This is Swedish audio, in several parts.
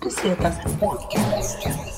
Bucetas Podcast. Las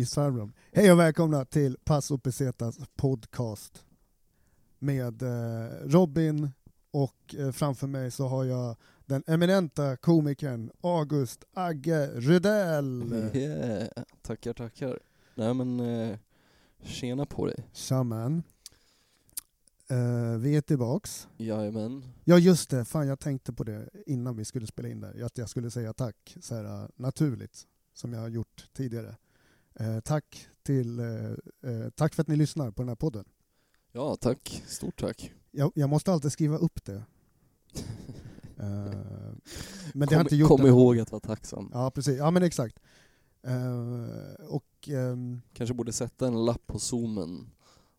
Mysfarbror. Hej och välkomna till Passo Pesetas podcast med eh, Robin och eh, framför mig så har jag den eminenta komikern August Agge Rydell. Yeah. Tackar, tackar. Nej men, eh, tjena på dig. Shaman. Eh, vi är tillbaks. Jajamän. Ja just det, fan jag tänkte på det innan vi skulle spela in där, att jag skulle säga tack så här, naturligt, som jag har gjort tidigare. Eh, tack, till, eh, eh, tack för att ni lyssnar på den här podden. Ja, tack. Stort tack. Jag, jag måste alltid skriva upp det. Eh, men det har inte gjort kom än. ihåg att vara tacksam. Ja precis, ja men exakt. Eh, och ehm, Kanske borde sätta en lapp på zoomen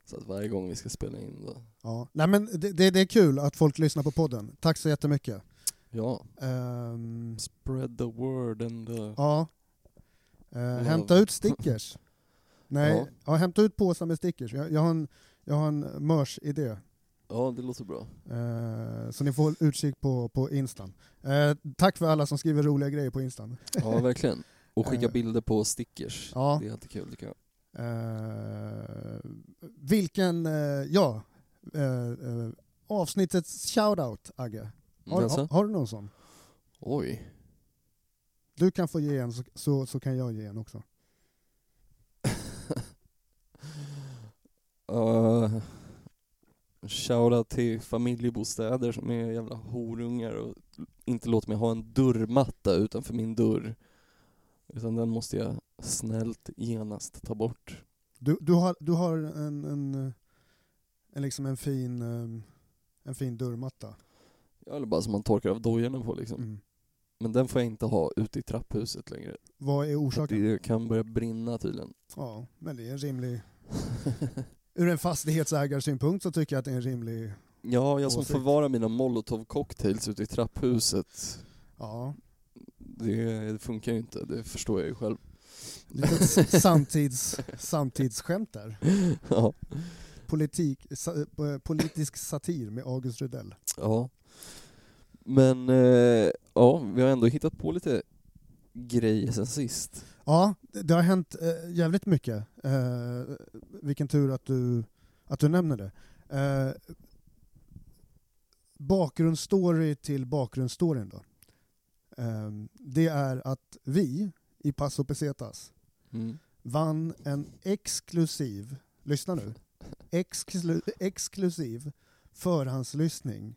så att varje gång vi ska spela in då. ja, nej men det, det, det är kul att folk lyssnar på podden. Tack så jättemycket. Ja, Ehm, spread the word and the... Ja. Eh, hämta ut stickers. Nej, Ja. ja. hämta ut påsar med stickers. Jag, jag har en, jag har en mörs-idé. Ja, det låter bra. Eh, så ni får utkik på, på Instan. Eh, tack för alla som skriver roliga grejer på Instan. Ja, verkligen. Och skicka Eh. bilder på stickers. Ja. Det är alltid kul tycker jag. Eh, vilken, eh, ja, avsnittets shoutout Agge. Har, Alltså? har, har du någon sån? Oj. Du kan få ge en så, så, så kan jag ge en också. Uh, Shoutout till familjebostäder som är jävla horungar och inte låter mig ha en dörrmatta utanför min dörr. Utan den måste jag snällt genast ta bort. Du, du har, du har en, en, en, liksom en, fin, eh, en fin dörrmatta. Ja, Eller bara som man torkar av dojorna på liksom. Mm. Men den får jag inte ha ute i trapphuset längre. Vad är orsaken? Det kan börja brinna tydligen. Ja, men det är en rimlig... Ur en fastighetsägarsynpunkt så tycker jag att det är en rimlig... ja, jag som förvarar mina molotov cocktails ute i trapphuset. Ja, Det, det funkar ju inte, det förstår jag ju själv. lite samtids, samtidsskämt där. ja. Politik, eh, politisk satir med August Rydell. Ja. Men eh, ja, vi har ändå hittat på lite grejer sen sist. Ja, det har hänt eh, jävligt mycket. Eh, vilken tur att du, att du nämner det. Eh, bakgrundsstory till bakgrundsstoryn då. Eh, det är att vi i Paso Pesetas Mm. vann en exklusiv, lyssna nu, exklu, exklusiv förhandslyssning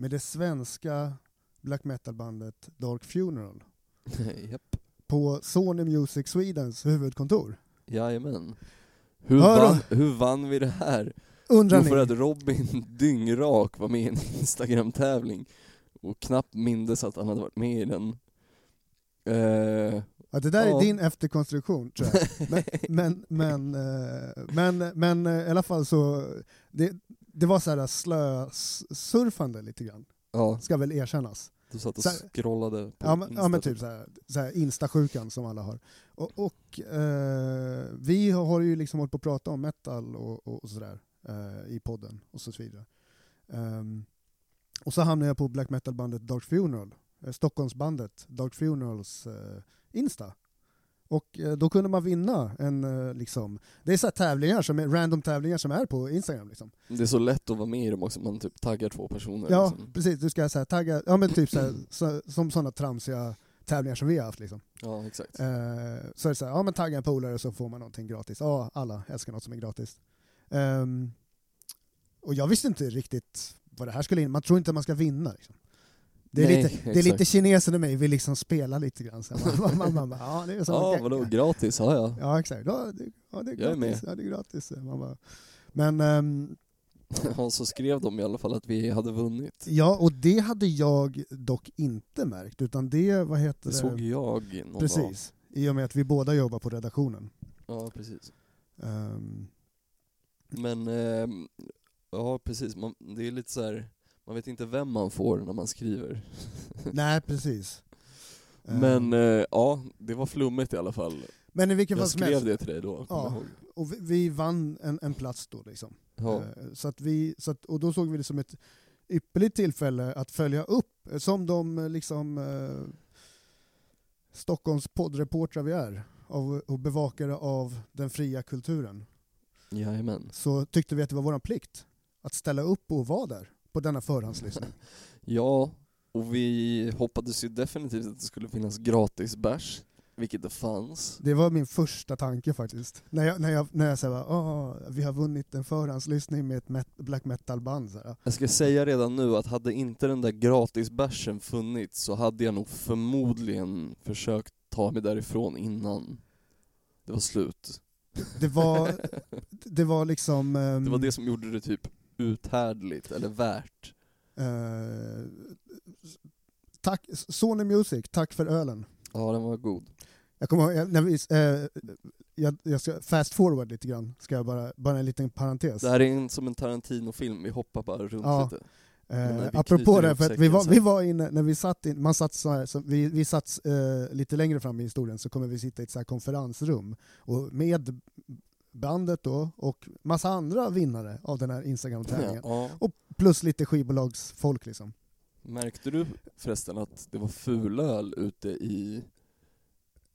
med det svenska black metal-bandet Dark Funeral Japp. på Sony Music Swedens huvudkontor. Jajamän. Hur vann, hur vann vi det här? Undrar Jo, ni? för att Robin dyngrak var med i en Instagram-tävling och knappt mindes att han hade varit med i den. Eh, Ja, det där Ja. är din efterkonstruktion tror jag. Men, men, men, eh, men, men eh, i alla fall så, det, det var så här slö-surfande lite grann, ja, ska väl erkännas. du satt och Så här- scrollade på Ja men, ja, men Insta typ så här, så här instasjukan som alla har. Och, och eh, vi har ju liksom hållit på att prata om metal och, och, och sådär eh, i podden och så vidare. Ehm, och så hamnade jag på black metal-bandet Dark Funeral, eh, Stockholmsbandet Dark Funerals eh, Insta. Och eh, då kunde man vinna en, eh, liksom, det är så här tävlingar, som är, random tävlingar som är på Instagram liksom. Det är så lätt att vara med i dem också, man typ taggar två personer. Ja, liksom. precis, du ska så här, tagga, ja men typ så här, så, som sådana tramsiga tävlingar som vi har haft liksom. ja exakt. Eh, så är det så här, ja men tagga en polare så får man någonting gratis. Ja, alla älskar något som är gratis. Ehm, och jag visste inte riktigt vad det här skulle in. Man tror inte man ska vinna. Liksom. Det är, Nej, lite, det är lite kinesen i mig, vill liksom spela lite grann. Så man, man, man, bara, ja, det är så Ja, vadå, gratis? Ja, ja. Ja, exakt. Ja, det, ja, det är Jag är gratis. med. Ja, det är gratis. Man bara, men ehm, Ja, så skrev de i alla fall att vi hade vunnit. ja, och det hade jag dock inte märkt, utan det, vad heter Det det? såg jag någon dag. Precis, i och med att vi båda jobbar på redaktionen. Ja, precis. Ehm, Men, ehm, ja precis, man, det är lite så här. Man vet inte vem man får när man skriver. nej, precis. Ehm, Men eh, ja, det var flummigt i alla fall. men i vilket Jag fall skrev helst, det till dig då, Ja. och vi, vi vann en, en plats då liksom. Ja. Eh, Så att vi, så att, och då såg vi det som ett ypperligt tillfälle att följa upp, eh, som de eh, liksom eh, Stockholms poddreportrar vi är, av, och bevakare av den fria kulturen, Jajamän. så tyckte vi att det var vår plikt att ställa upp och vara där på denna förhandslyssning. Ja, och vi hoppades ju definitivt att det skulle finnas gratis bärs, vilket det fanns. Det var min första tanke faktiskt. När jag, när jag, när jag sa oh, vi har vunnit en förhandslyssning med ett met- black metal-band. Jag ska säga redan nu att hade inte den där gratisbärsen funnits så hade jag nog förmodligen försökt ta mig därifrån innan det var slut. Det var, det var liksom... ehm, Det var det som gjorde det typ uthärdligt, eller värt. Eh, tack, Sony Music, tack för ölen. Ja, den var god. Jag kommer ihåg, jag- när vi, eh, jag, jag ska fast forward lite grann, ska jag bara, bara en liten parentes. Det här är en, som en Tarantino-film, vi hoppar bara runt Ja. lite. Eh, apropå det, för att vi var, vi var inne, när vi satt in, man satt så här, så vi, vi satt eh, lite längre fram i historien så kommer vi sitta i ett så här konferensrum och med bandet då och massa andra vinnare av den här Instagram-tävlingen. Ja. Plus lite skivbolagsfolk liksom. Märkte du förresten att det var fulöl ute i...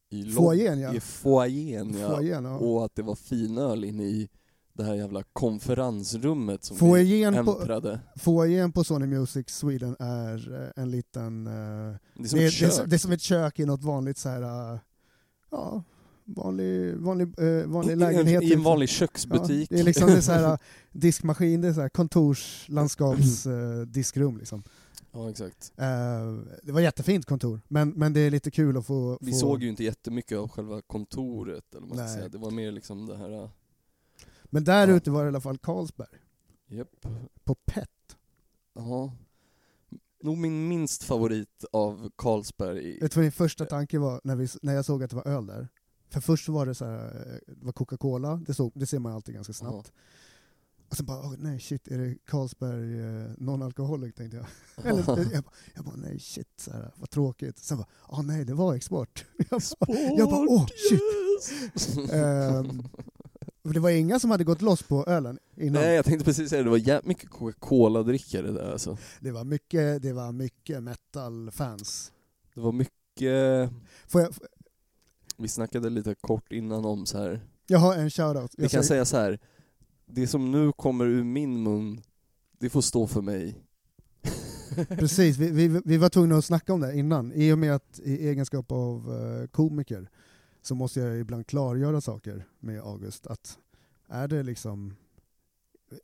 i Foajén ja. I foajén, ja. Ja. Och att det var finöl inne i det här jävla konferensrummet som Foajén vi äntrade. foajén på Sony Music Sweden är eh, en liten... eh, Det är som det, ett är, det, är, det är som ett kök i något vanligt så här... eh, ja, vanlig, vanlig, eh, vanlig lägenhet. I en vanlig köksbutik. Ja, det är liksom det är så här, eh, diskmaskin, det är så här kontorslandskaps eh, diskrum liksom. Ja, exakt. Eh, det var jättefint kontor, men, men det är lite kul att få... Vi få såg ju inte jättemycket av själva kontoret, eller vad man ska säga. Det var mer liksom det här... äh, Men där Ja. ute var det i alla fall Carlsberg, Japp. på PET. Ja. Nog min minst favorit av Carlsberg. Vet du vad min första tanke var när, vi, när jag såg att det var öl där? För först var det så här, eh, det var Coca-Cola, det, såg, det ser man alltid ganska snabbt. Och sen bara, åh, nej shit, är det Carlsberg eh, non-alcoholic tänkte jag. Eller, jag, bara, jag bara, nej shit, så här, vad tråkigt. Sen bara, åh nej, det var export. Jag bara, jag bara, åh shit. yes! Och det var inga som hade gått loss på ölen innan. Nej, jag tänkte precis säga det, det var jävligt mycket Coca-Cola-drickare där alltså. Det var mycket, det var mycket metal-fans. Det var mycket... Får jag, Vi snackade lite kort innan om så här. jag har en shoutout. Vi Jag kan säger- säga så här. det som nu kommer ur min mun, det får stå för mig. Precis, vi, vi, vi var tvungna att snacka om det innan. I och med att i egenskap av eh, komiker så måste jag ibland klargöra saker med August. Att är det liksom eh,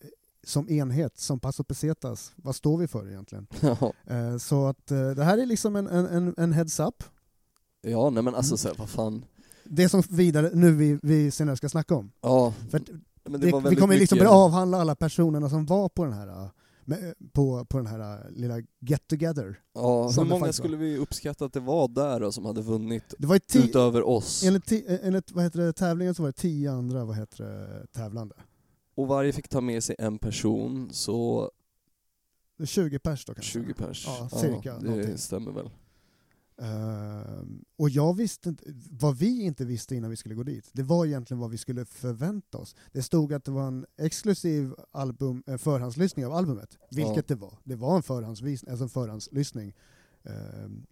som enhet, som Paso Pesetas, vad står vi för egentligen? Ja, Eh, så att det här är liksom en, en, en, en heads-up. Ja nej men Mm. alltså så här, vad fan. Det som vidare, nu vi, vi senare ska snacka om. Ja, För att det, vi kommer liksom börja avhandla alla personerna som var på den här, med, på, på den här eh, lilla get together. Ja, hur många skulle vi uppskatta att det var där då, som hade vunnit Det var ju ti- utöver oss? Enligt, ti- eh, enligt vad heter det, tävlingen så var det tio andra vad heter det, tävlande. Och varje fick ta med sig en person, så Det är 20 pers då kanske. 20 pers. Ja, cirka det någonting. stämmer väl. Ehm, och jag visste inte, vad vi inte visste innan vi skulle gå dit, det var egentligen vad vi skulle förvänta oss. Det stod att det var en exklusiv album, eh, förhandslyssning av albumet, vilket Ja. det var. Det var en, förhandsvis, alltså en förhandslyssning. Ehm,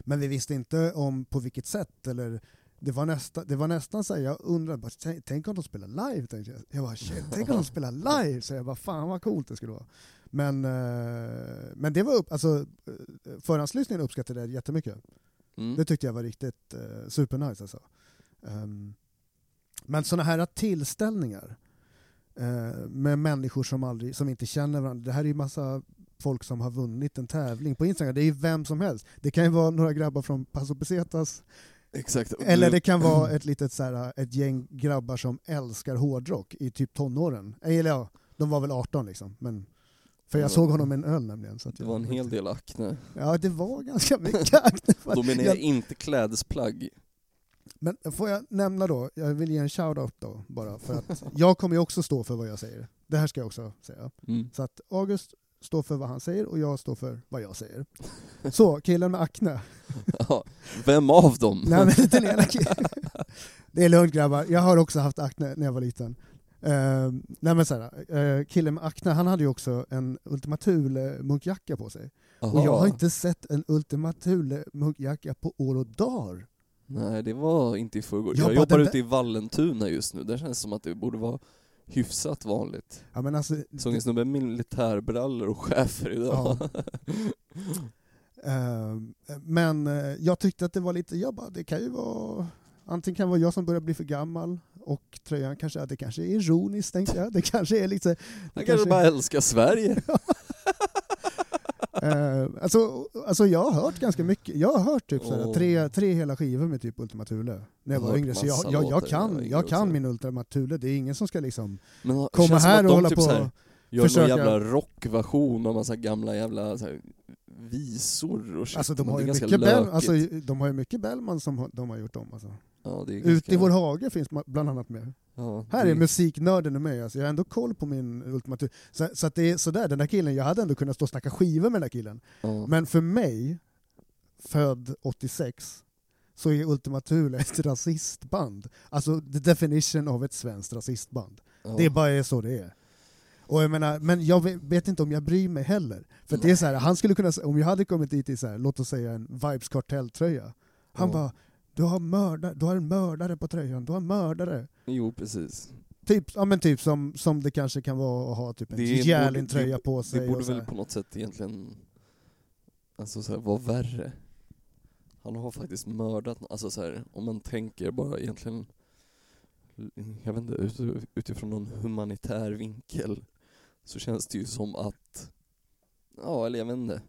men vi visste inte om på vilket sätt, eller det var, nästa, det var nästan så här, jag undrade, bara, tänk, tänk om de spelar live? Tänkte jag. jag bara, shit, tänk om de spelar live? Så jag bara, fan vad coolt det skulle vara. Men, eh, men det var upp, alltså, eh, förhandslyssningen uppskattade jag jättemycket. Mm. Det tyckte jag var riktigt uh, supernice alltså. Ehm, men sådana här tillställningar eh, med människor som, aldrig, som inte känner varandra, det här är ju massa folk som har vunnit en tävling på Instagram. Det är ju vem som helst. Det kan ju vara några grabbar från Paso Pesetas, Exakt. Eller det kan vara ett litet så här, ett gäng grabbar som älskar hårdrock i typ tonåren. Eller ja, de var väl 18 liksom. Men, för jag Ja. såg honom med en öl nämligen. Så att Det var en hel del akne. Ja, det var ganska mycket akne. Då menar jag Jag- inte klädesplagg. Men får jag nämna då, jag vill ge en shout-out då bara, för att jag kommer ju också stå för vad jag säger. Det här ska jag också säga. Mm. Så att August står för vad han säger och jag står för vad jag säger. Så, killen med akne. Ja, Vem av dem? Nej men den ena killen. Det är lugnt grabbar, jag har också haft akne när jag var liten. Uh, nej men såhär, uh, killen med akne han hade ju också en Ultima Thule munkjacka på sig. Och jag Aha. har inte sett en Ultima Thule munkjacka på år och dagar. Nej, det var inte i förrgår. Jag Jag, jobbar ute i Vallentuna just nu, där känns det som att det borde vara hyfsat vanligt. Ja, men alltså, Såg en snubbe med militärbrallor och chefer idag. Eh, men eh, jag tyckte att det var lite, jag bara, det kan ju vara, antingen kan det vara jag som börjar bli för gammal och tröjan kanske, det kanske är ironiskt tänkte jag, det kanske är lite, Han kanske bara älskar Sverige. eh, alltså, alltså jag har hört ganska mycket, jag har hört typ såhär, Åh. tre, tre hela skivor med typ Ultima Thule när jag var yngre, så jag, jag, jag kan, jag kan min Ultima Thule, det är ingen som ska liksom Men komma här och hålla typ på här, Gör försöka- någon jävla rockversion av massa gamla jävla så här, visor och shit. Alltså de har, ju mycket Bell, alltså, de har ju mycket Bellman som de har gjort om alltså. Ja, det är Ute ganska, i vår hage finns bland annat med. ja, Här det- är musiknörden med, alltså jag har ändå koll på min Ultima Thule. Så, så att det är sådär, den där killen, jag hade ändå kunnat stå och snacka skivor med den där killen. ja. Men för mig, född 86, så är Ultima Thule ett rasistband. Alltså the definition av ett svenskt rasistband. ja. Det bara är så det är. Och jag menar, men jag vet, vet inte om jag bryr mig heller. För det är så här, han skulle kunna, om jag hade kommit dit i så här, låt oss säga en Vibes Kartell-tröja. Han Ja. bara, du har, mördare, du har en mördare på tröjan, du har en mördare. Jo, precis. Typ, ja, men typ som, som det kanske kan vara att ha typ en borde- på sig. Det borde väl på något sätt egentligen alltså så här, vara värre. Han har faktiskt mördat, alltså så här, om man tänker bara egentligen, jag vet inte, ut- utifrån någon humanitär vinkel så känns det ju som att, ja eller jag vet inte,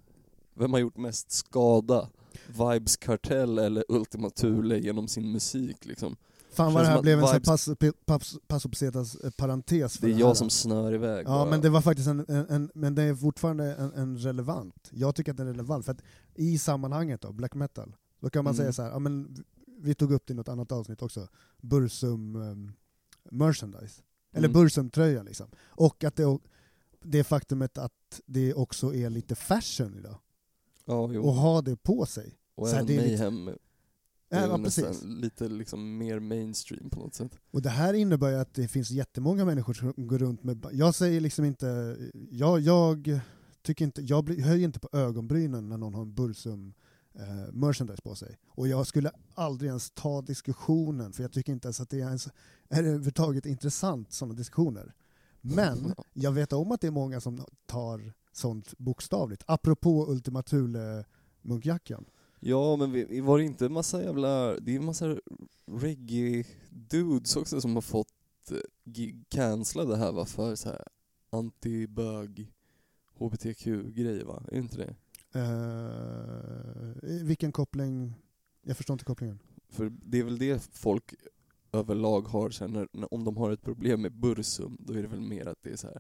vem har gjort mest skada? Vibes Kartell eller Ultima Thule genom sin musik liksom? Fan vad det här blev en vibes- passo, pe- pass, passo pesetas eh, parentes. för Det är här. jag som snör iväg Ja bara. men det var faktiskt en, en, en men det är fortfarande en, en relevant. Jag tycker att den är relevant, för att i sammanhanget då, black metal, då kan man Mm. säga så här, ja men vi tog upp det i något annat avsnitt också, Bursum um, merchandise. Eller Mm. Bursum-tröjan liksom. Och att det, det faktumet att det också är lite fashion idag, Ja, jo. och ha det på sig. Och så även det är Mayhem är Ja, precis. lite liksom mer mainstream på något sätt. Och det här innebär ju att det finns jättemånga människor som går runt med... Jag säger liksom inte... Jag, jag tycker inte... Jag blir- höjer inte på ögonbrynen när någon har en Bursum eh, merchandise på sig. Och jag skulle aldrig ens ta diskussionen, för jag tycker inte ens att det är, ens, är överhuvudtaget intressant, sådana diskussioner. Men jag vet om att det är många som tar sånt bokstavligt. Apropå Ultima Thule-munkjackan. Ja, men vi, var det inte massa jävla, det är massa reggae-dudes också som har fått eh, gi- cancellade här va, för så här anti-bög, hbtq-grejer va? Är det inte det? Eh, vilken koppling? Jag förstår inte kopplingen. För det är väl det folk överlag har sen när, när, om de har ett problem med bursum, då är det väl mer att det är så här.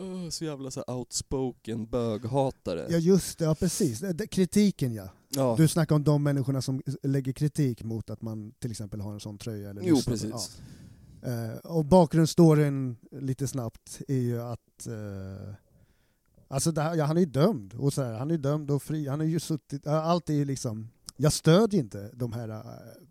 "Åh, så jävla så outspoken böghatare. Ja just det, ja precis. Kritiken ja. ja. Du snackar om de människorna som lägger kritik mot att man till exempel har en sån tröja. Eller jo lyssnar precis. Ja. Eh, och bakgrundsstoryn, lite snabbt, är ju att eh, Alltså här, ja, han är ju dömd, och så här, han är dömd och fri, han har ju suttit, allt är ju liksom, jag stödjer inte de här, eh,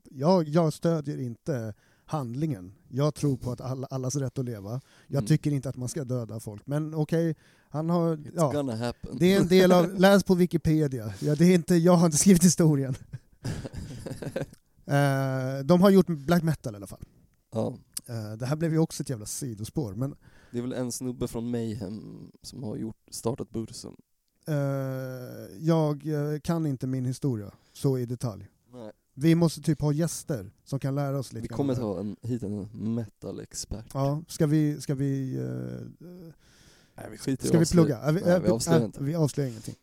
jag, jag stödjer inte handlingen. Jag tror på att alla, allas rätt att leva. Jag Mm. tycker inte att man ska döda folk, men okej, han har, It's ja, gonna happen. det är en del av, läs på Wikipedia, ja, det är inte, jag har inte skrivit historien. Eh, de har gjort black metal i alla fall. ja. Eh, det här blev ju också ett jävla sidospår, men Det är väl en snubbe från Mayhem som har gjort, startat Bursum. eh, jag kan inte min historia så i detalj. Nej. Vi måste typ ha gäster som kan lära oss lite Vi kommer här. ta en, hit en metal-expert. Ja, ska vi, ska vi eh, Nej, vi skiter Ska vi plugga? Äh, vi, Nej, vi avslöjar äh, inte. vi avslöjar ingenting.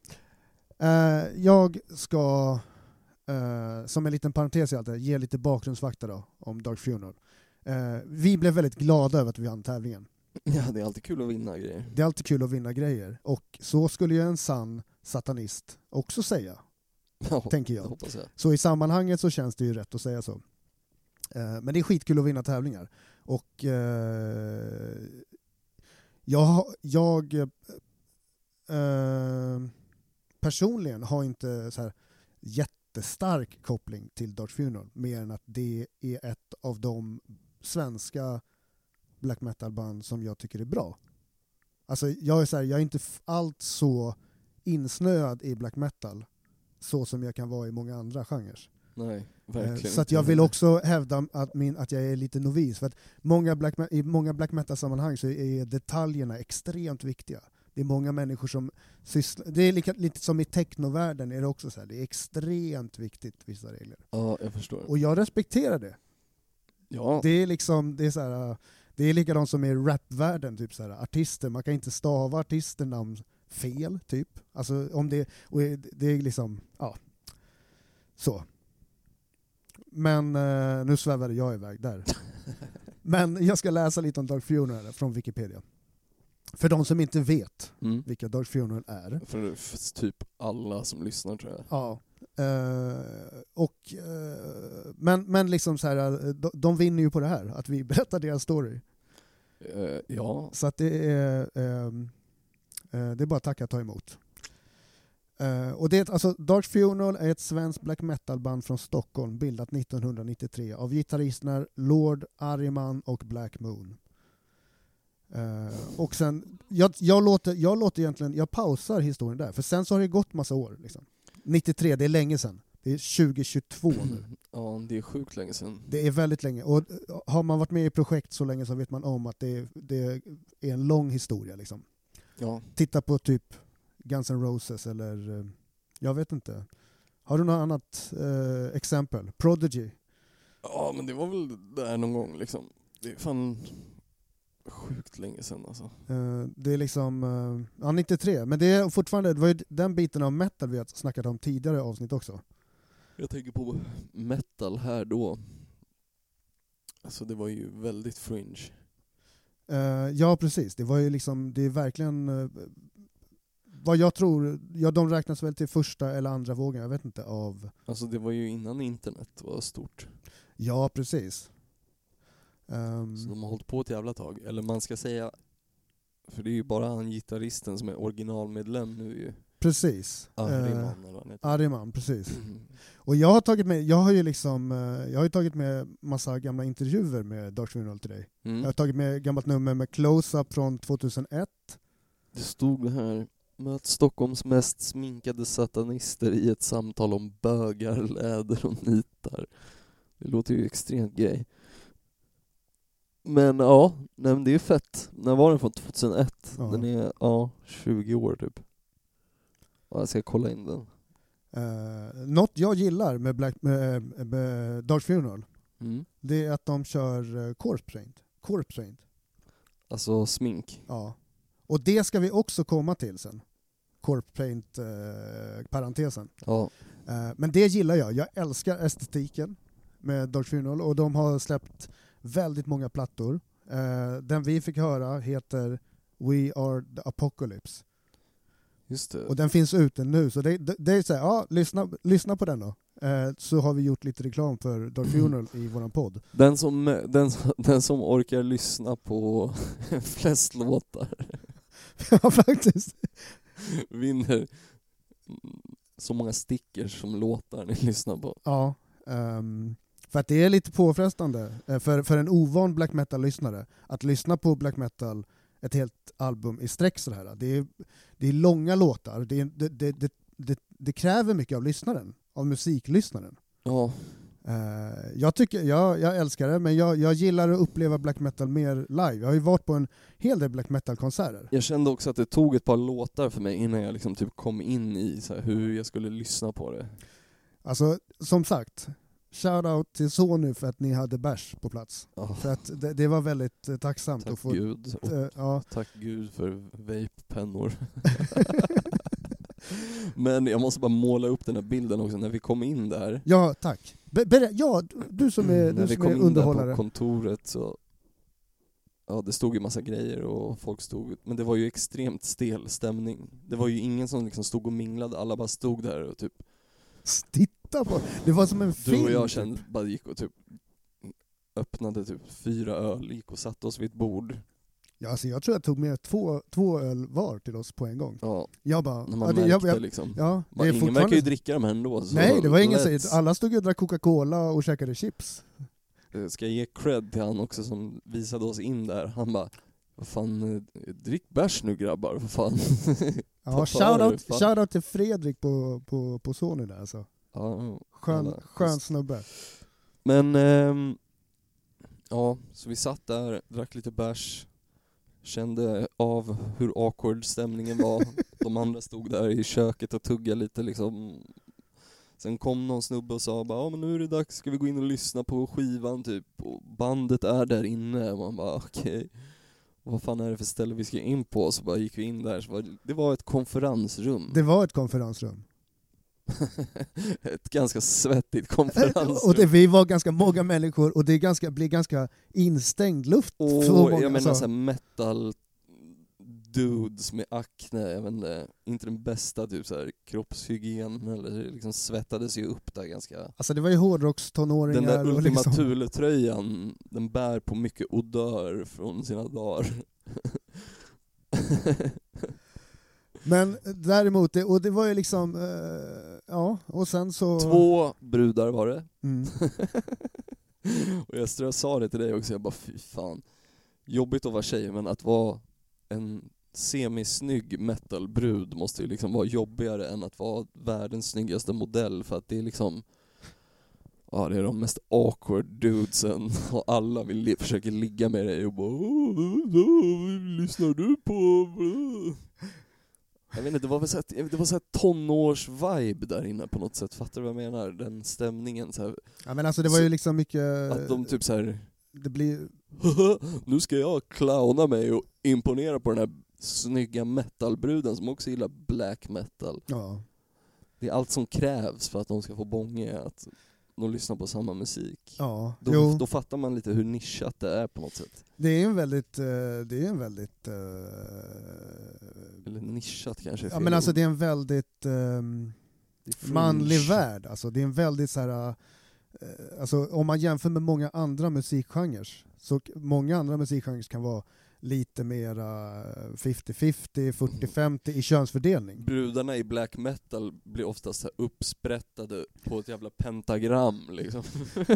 Eh, jag ska, eh, som en liten parentes i allt det här, ge lite bakgrundsfakta då, om Dark Funeral. Vi blev väldigt glada över att vi vann tävlingen. Ja, det är alltid kul att vinna grejer. Det är alltid kul att vinna grejer. Och så skulle ju en sann satanist också säga, Ja, tänker jag. jag. Så i sammanhanget så känns det ju rätt att säga så. Eh, Men det är skitkul att vinna tävlingar. Och eh, jag, jag eh, personligen har inte så här jättestark koppling till Dark Funeral mer än att det är ett av de svenska black metal-band som jag tycker är bra. Alltså jag är, så här, jag är inte allt så insnöad i black metal så som jag kan vara i många andra genrer. Nej, Eh, verkligen Så att jag vill också hävda att, min, att jag är lite novis. För att många black, I många black metal-sammanhang så är detaljerna extremt viktiga. Det är många människor som sysslar... Det är lika, lite som i technovärlden är det också så här. det är extremt viktigt, vissa regler. Ja, jag förstår. Och jag respekterar det. Ja, Det är liksom, det är så här, det är likadant som i rapvärlden, typ så här, artister, man kan inte stava artisternamn fel, typ. Alltså om det, och det är liksom, ja, så. Men eh, nu svävade jag iväg där. Men jag ska läsa lite om Dark Funeral från Wikipedia. För de som inte vet mm. vilka Dark Funeral är. för, för typ alla som lyssnar tror jag. Ja. Eh, och, eh, men, men liksom så här, de, de vinner ju på det här, att vi berättar deras story. Eh, ja, Så att det är, ehm, eh, det är bara att tacka och ta emot. Eh, och det är, ett- alltså, Dark Funeral är ett svenskt black metal-band från Stockholm bildat 1993 av gitarristerna Lord Ariman och Black Moon. Eh, och sen, jag, jag, låter, jag låter egentligen, jag pausar historien där, för sen så har det gått massa år. Liksom. 93, det är länge sedan. Det är 2022 nu. ja, det är sjukt länge sedan. Det är väldigt länge. Och eh, har man varit med i projekt så länge så vet man om att det, det är en lång historia. Liksom. Ja, Titta på typ Guns N' Roses eller, eh, jag vet inte. Har du något annat eh, exempel? Prodigy? ja, men det var väl där någon gång liksom. Det är fan sjukt länge sedan alltså. Eh, det är liksom, eh, ja 93, men det är fortfarande, det var ju den biten av metal vi har snackat om tidigare avsnitt också. Jag tänker på metal här då. Alltså det var ju väldigt fringe. Eh, ja precis, det var ju liksom, det är verkligen eh, vad jag tror, ja de räknas väl till första eller andra vågen, jag vet inte, av Alltså det var ju innan internet var stort. Ja, precis. Ehm, Så de har hållit på ett jävla tag. Eller man ska säga, för det är ju bara han gitarristen som är originalmedlem nu ju. Precis. Ahriman eller vad han heter. Ariman, precis. Mm. Och jag har tagit med, jag har ju liksom, eh, jag har ju tagit med massa gamla intervjuer med Dark Funeral till dig. Jag har Mm. tagit med gammalt nummer med Close-Up från 2001. Det stod här, möt Stockholms mest sminkade satanister i ett samtal om bögar, läder och nitar. Det låter ju extremt gay. Men ja, nej men det är fett. När var den från? 2001? Ja. Den är, ja, 20 år typ. Ja, jag ska kolla in den. Uh, något jag gillar med, Black, med, med Dark Funeral, Mm. det är att de kör uh, corpse paint. Corpse paint. Alltså smink. Ja. Och det ska vi också komma till sen. Corpse paint-parentesen. Ja. Eh, Men det gillar jag. Jag älskar estetiken med Dark Funeral och de har släppt väldigt många plattor. Eh, Den vi fick höra heter We Are The Apocalypse Just det. och den finns ute nu så det, det, det är så här, ja, lyssna, lyssna på den då. Eh, Så har vi gjort lite reklam för Dark Funeral i våran podd. Den som, den, den som orkar lyssna på flest låtar ja faktiskt. vinner så många stickers som låtar ni lyssnar på. Ja, ehm, för att det är lite påfrestande eh, för, för en ovan black metal-lyssnare att lyssna på black metal, ett helt album i sträck sådär. Det är, det är långa låtar, det, är, det, det, det, det, kräver mycket av lyssnaren, av musiklyssnaren. Ja, Eh, jag, tycker, jag, jag älskar det, men jag, jag gillar att uppleva black metal mer live. Jag har ju varit på en hel del black metal-konserter. jag kände också att det tog ett par låtar för mig innan jag liksom typ kom in i så hur jag skulle lyssna på det. Alltså, som sagt, Shoutout till Sony för att ni hade bärs på plats. Ja, För att det, det var väldigt eh, tacksamt tack att få... gud. Och eh, ja. tack gud för vape-pennor. Men jag måste bara måla upp den här bilden också när vi kom in där. ja, tack. Be, ja, du- som är, när du vi som kom är in där på kontoret så Ja det stod ju massa grejer och folk stod, men det var ju extremt stel stämning. Det var ju ingen som liksom stod och minglade, alla bara stod där och typ Titta på Det var som en film. Du och jag typ. kände, bara gick och typ öppnade typ fyra öl, gick och satte oss vid ett bord. Ja, alltså jag tror jag tog med två, två öl var till oss på en gång. Ja, Jag bara... när man märkte jag, jag, liksom. ja, det är ingen verkar fortfarande... ju dricka de här ändå. Så Nej, det var ingen som... Alla stod och drack Coca-Cola och käkade chips. Eh, Ska jag ge cred till han också som visade oss in där. Han bara, vad fan, eh, drick bärs nu grabbar, vad fan. Ja, shoutout, shoutout till Fredrik på, på, på Sony där alltså. ja, Skön, skön snubbe. Men, ehm, ja, så vi satt där, drack lite bärs, kände av hur awkward stämningen var. De andra stod där i köket och tuggade lite liksom. Sen kom någon snubbe och sa bara, ja men nu är det dags, ska vi gå in och lyssna på skivan typ? Och bandet är där inne. Och man bara, okej. Vad fan är det för ställe vi ska in på? Så bara gick vi in där, så var, det var ett konferensrum. Det var ett konferensrum. ett ganska svettigt konferensrum. Och det, vi var ganska många människor och det ganska, blir ganska instängd luft. Och för många, jag menar alltså. såhär metal dudes med akne, jag vet inte, inte den bästa typ såhär kroppshygien eller liksom svettades ju upp där ganska Alltså det var ju hårdrockstonåringar Den där Ultima liksom... Thule-tröjan, den bär på mycket odör från sina dagar. Men däremot, och det var ju liksom, eh, ja, och sen så... Två brudar var det. Mm. och jag jag sa det till dig också, jag bara fy fan. Jobbigt att vara tjej, men att vara en semisnygg metalbrud måste ju liksom vara jobbigare än att vara världens snyggaste modell för att det är liksom Ja det är de mest awkward dudesen och alla vill li- försöker ligga med dig och bara "Åh, vad lyssnar du på? Jag vet inte, det var väl så här, det var så här tonårs-vibe där inne på något sätt, fattar du vad jag menar? Den stämningen så här, Ja men alltså det var ju liksom mycket... att de typ så här Det blir... nu ska jag clowna mig och imponera på den här snygga metalbruden som också gillar black metal. Ja. Det är allt som krävs för att de ska få bånge, att de lyssnar på samma musik. Ja, Då, jo. då fattar man lite hur nischat det är på något sätt. Det är en väldigt, eh, det är en väldigt... eh, Eller nischat kanske är Ja fel men alltså det är en väldigt Det är manlig värld, alltså det är en väldigt så här. eh, Alltså om man jämför med många andra musikgenrer, så många andra musikgenrer kan vara lite mera 50-50, 40-50 i könsfördelning. Brudarna i black metal blir oftast uppsprättade på ett jävla pentagram liksom.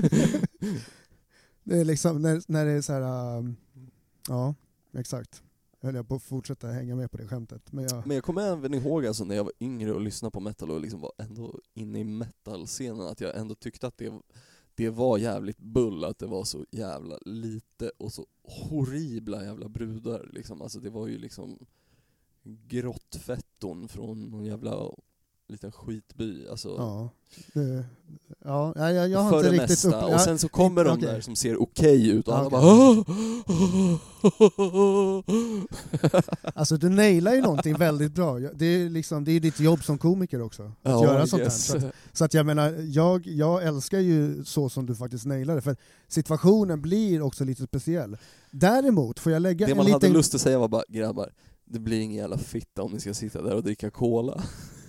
Det är liksom när, när det är så här. ehm, ja exakt. Jag höll jag på att fortsätta hänga med på det skämtet. Men jag, Men jag kommer även ihåg alltså när jag var yngre och lyssnade på metal och liksom var ändå inne i metal-scenen, att jag ändå tyckte att det, det var jävligt bull, att det var så jävla lite och så horribla jävla brudar liksom. Alltså det var ju liksom grottfetton från någon jävla liten skitby. Alltså, ja, det, ja, jag, jag, har inte det riktigt upp... och sen så kommer de okej. där som ser okej ut och alla okej. bara Alltså du nailar ju någonting väldigt bra. Jag- Det är, liksom, det är ditt jobb som komiker också, att Ja, göra sånt yes. här. Så att, så att jag menar, jag, jag älskar ju så som du faktiskt nailar det, för situationen blir också lite speciell. Däremot får jag lägga Det en man hade liten... lust att säga var bara, grabbar, det blir ingen jävla fitta om ni ska sitta där och dricka cola.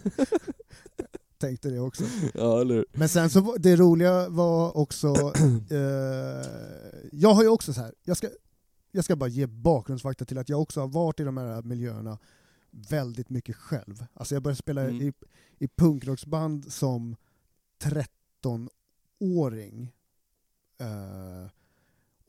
Tänkte det också. ja, eller? Men sen så det roliga var också, eh, jag har ju också så här, jag ska, jag ska bara ge bakgrundsfakta till att jag också har varit i de här miljöerna väldigt mycket själv. Alltså jag började spela Mm. i, i punkrocksband som 13-åring. Eh,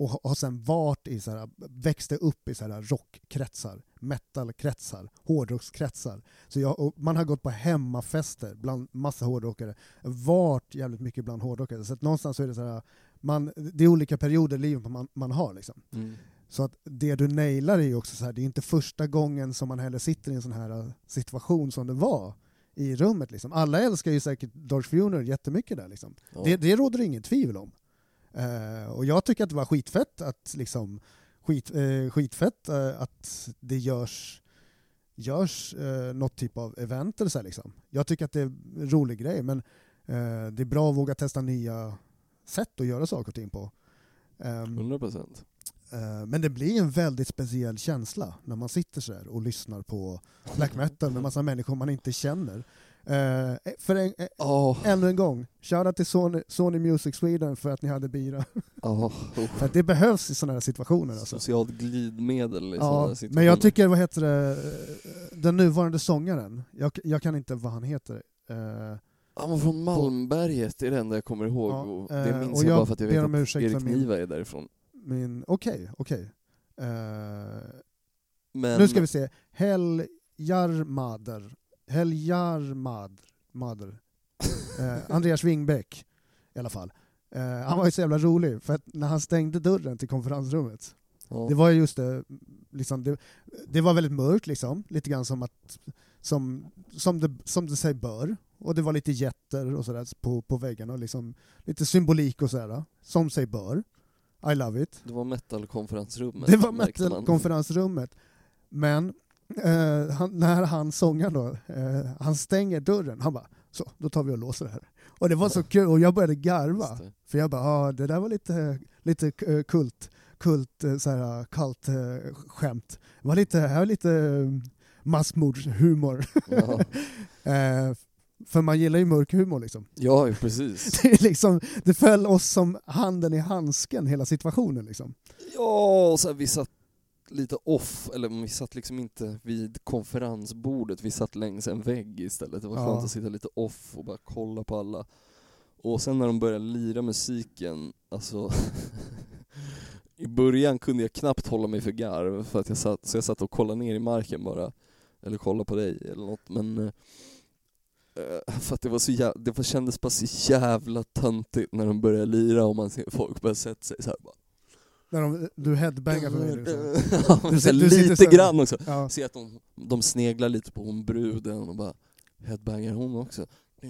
och har- sen varit i så här, växte upp i så här rockkretsar, metalkretsar, hårdrockskretsar. Så jag, man har gått på hemmafester bland massa hårdrockare, varit jävligt mycket bland hårdrockare. Så att någonstans så är det så här, man, det är olika perioder i livet man, man har. Liksom. Mm. Så att det du nailar är ju också så här, det är inte första gången som man heller sitter i en sån här situation som det var i rummet. Liksom. Alla älskar ju säkert Darth Funeral jättemycket där. Liksom. Ja. Det, det råder det ingen tvivel om. Eh, och jag tycker att det var skitfett att liksom, skit, eh, skitfett eh, att det görs, görs eh, något typ av event eller så här, liksom. Jag tycker att det är en rolig grej men det är bra att våga testa nya sätt att göra saker och ting på. Ehm, 100 procent. Eh, Men det blir en väldigt speciell känsla när man sitter så här och lyssnar på black metal med massa människor man inte känner. Eh, För en, Ja, ännu en gång, shoutout till Sony, Sony Music Sweden för att ni hade bira. ja. För att det behövs i sådana här situationer. Alltså. Socialt glidmedel i sådana Ja, här situationer. men jag tycker, vad heter det, den nuvarande sångaren, jag, jag kan inte vad han heter. Eh, Han var från Malmberget, det är det enda jag kommer ihåg. Ja, och det minns och jag, jag bara för att jag vet att Erik för Niva är därifrån. min, okej, okej. Eh, Men, Nu ska vi se. Heljarmader. Heljarmad. Mader. Eh, Andreas Wingbäck i alla fall. Eh, han var ju så jävla rolig, för att när han stängde dörren till konferensrummet, ja. det var ju just det, liksom, det, det var väldigt mörkt liksom, lite grann som att som, som, det, som det sig bör. Och det var lite jätter och sådär på, på väggarna, och liksom, lite symbolik och sådär, som sig bör. I love it. Det var metal-konferensrummet. Det var metal-konferensrummet. Men eh, han, när han sångar då, eh, han stänger dörren, han bara så, då tar vi och låser det här. Och det var så kul, och jag började garva. För jag bara, ah, det där var lite, lite eh, kult, kult eh, så här, kallt eh, skämt. Det var lite, här var lite eh, massmordshumor. Ja. eh, för man gillar ju mörk humor liksom. ja, precis. Det, liksom. det föll oss som handen i handsken, hela situationen liksom. Ja, och så här, vi satt lite off, eller vi satt liksom inte vid konferensbordet, vi satt längs en vägg istället. Det var Ja. skönt att sitta lite off och bara kolla på alla. Och sen när de började lira musiken, alltså I början kunde jag knappt hålla mig för garv, för att jag satt, så jag satt och kollade ner i marken bara. Eller kollade på dig eller något, men eh, för att det var så jävla, det var, kändes bara så jävla töntigt när de började lira och man ser folk börja sätta sig så här bara När de, du headbangar för mig liksom. Ja, Du du lite så grann också. Ja. Se att de, de sneglar lite på hon bruden och bara Headbangar hon också?